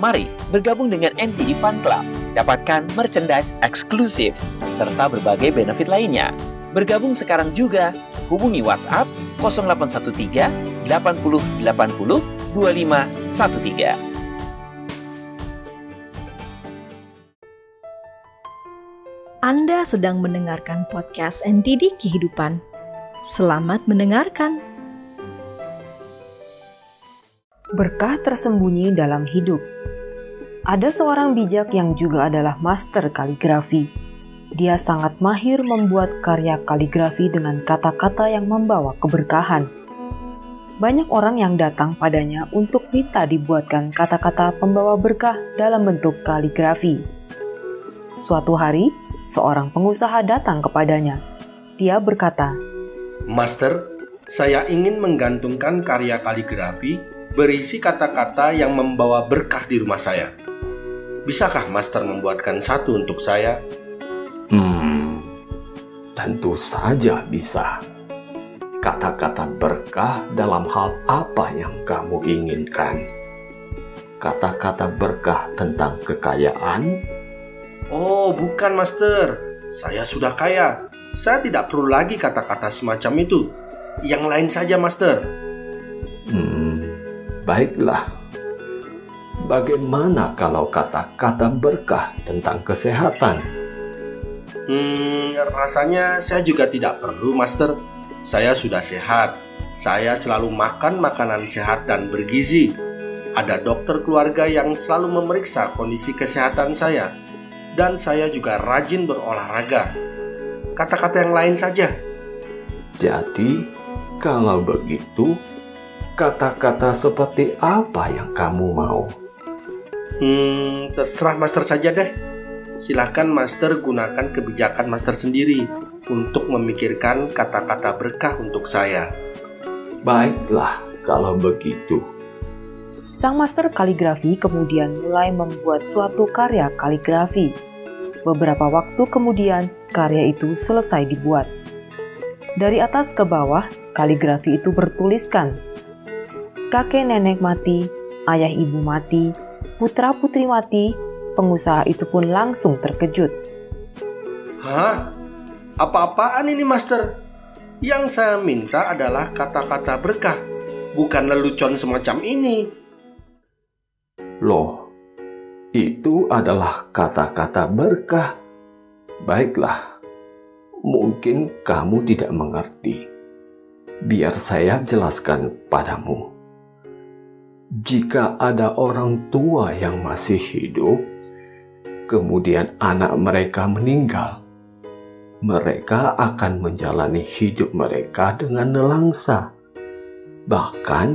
Mari bergabung dengan NTD Fun Club. Dapatkan merchandise eksklusif serta berbagai benefit lainnya. Bergabung sekarang juga. Hubungi WhatsApp 0813 80 80 2513. Anda sedang mendengarkan podcast NTD Kehidupan. Selamat mendengarkan. Berkah tersembunyi dalam hidup. Ada seorang bijak yang juga adalah master kaligrafi. Dia sangat mahir membuat karya kaligrafi dengan kata-kata yang membawa keberkahan. Banyak orang yang datang padanya untuk minta dibuatkan kata-kata pembawa berkah dalam bentuk kaligrafi. Suatu hari, seorang pengusaha datang kepadanya. Dia berkata, Master, saya ingin menggantungkan karya kaligrafi berisi kata-kata yang membawa berkah di rumah saya. Bisakah Master membuatkan satu untuk saya? Hmm, tentu saja bisa. Kata-kata berkah dalam hal apa yang kamu inginkan? Kata-kata berkah tentang kekayaan, Oh, bukan, Master. Saya sudah kaya. Saya tidak perlu lagi kata-kata semacam itu. Yang lain saja, Master. Hmm, baiklah. Bagaimana kalau kata-kata berkah tentang kesehatan? Hmm, rasanya saya juga tidak perlu, Master. Saya sudah sehat. Saya selalu makan makanan sehat dan bergizi. Ada dokter keluarga yang selalu memeriksa kondisi kesehatan saya dan saya juga rajin berolahraga. Kata-kata yang lain saja. Jadi, kalau begitu, kata-kata seperti apa yang kamu mau? Hmm, terserah master saja deh. Silahkan master gunakan kebijakan master sendiri untuk memikirkan kata-kata berkah untuk saya. Baiklah, kalau begitu. Sang master kaligrafi kemudian mulai membuat suatu karya kaligrafi. Beberapa waktu kemudian, karya itu selesai dibuat. Dari atas ke bawah, kaligrafi itu bertuliskan, "Kakek nenek mati, ayah ibu mati, putra putri mati." Pengusaha itu pun langsung terkejut. Hah? Apa-apaan ini, Master? Yang saya minta adalah kata-kata berkah, bukan lelucon semacam ini. Loh, itu adalah kata-kata berkah. Baiklah, mungkin kamu tidak mengerti. Biar saya jelaskan padamu. Jika ada orang tua yang masih hidup, kemudian anak mereka meninggal, mereka akan menjalani hidup mereka dengan nelangsa. Bahkan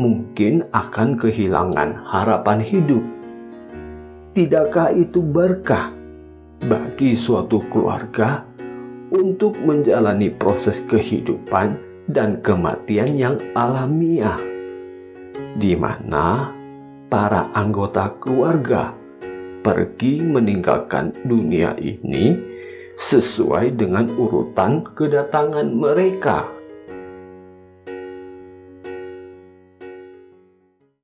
mungkin akan kehilangan harapan hidup. Tidakkah itu berkah bagi suatu keluarga untuk menjalani proses kehidupan dan kematian yang alamiah, di mana para anggota keluarga pergi meninggalkan dunia ini sesuai dengan urutan kedatangan mereka?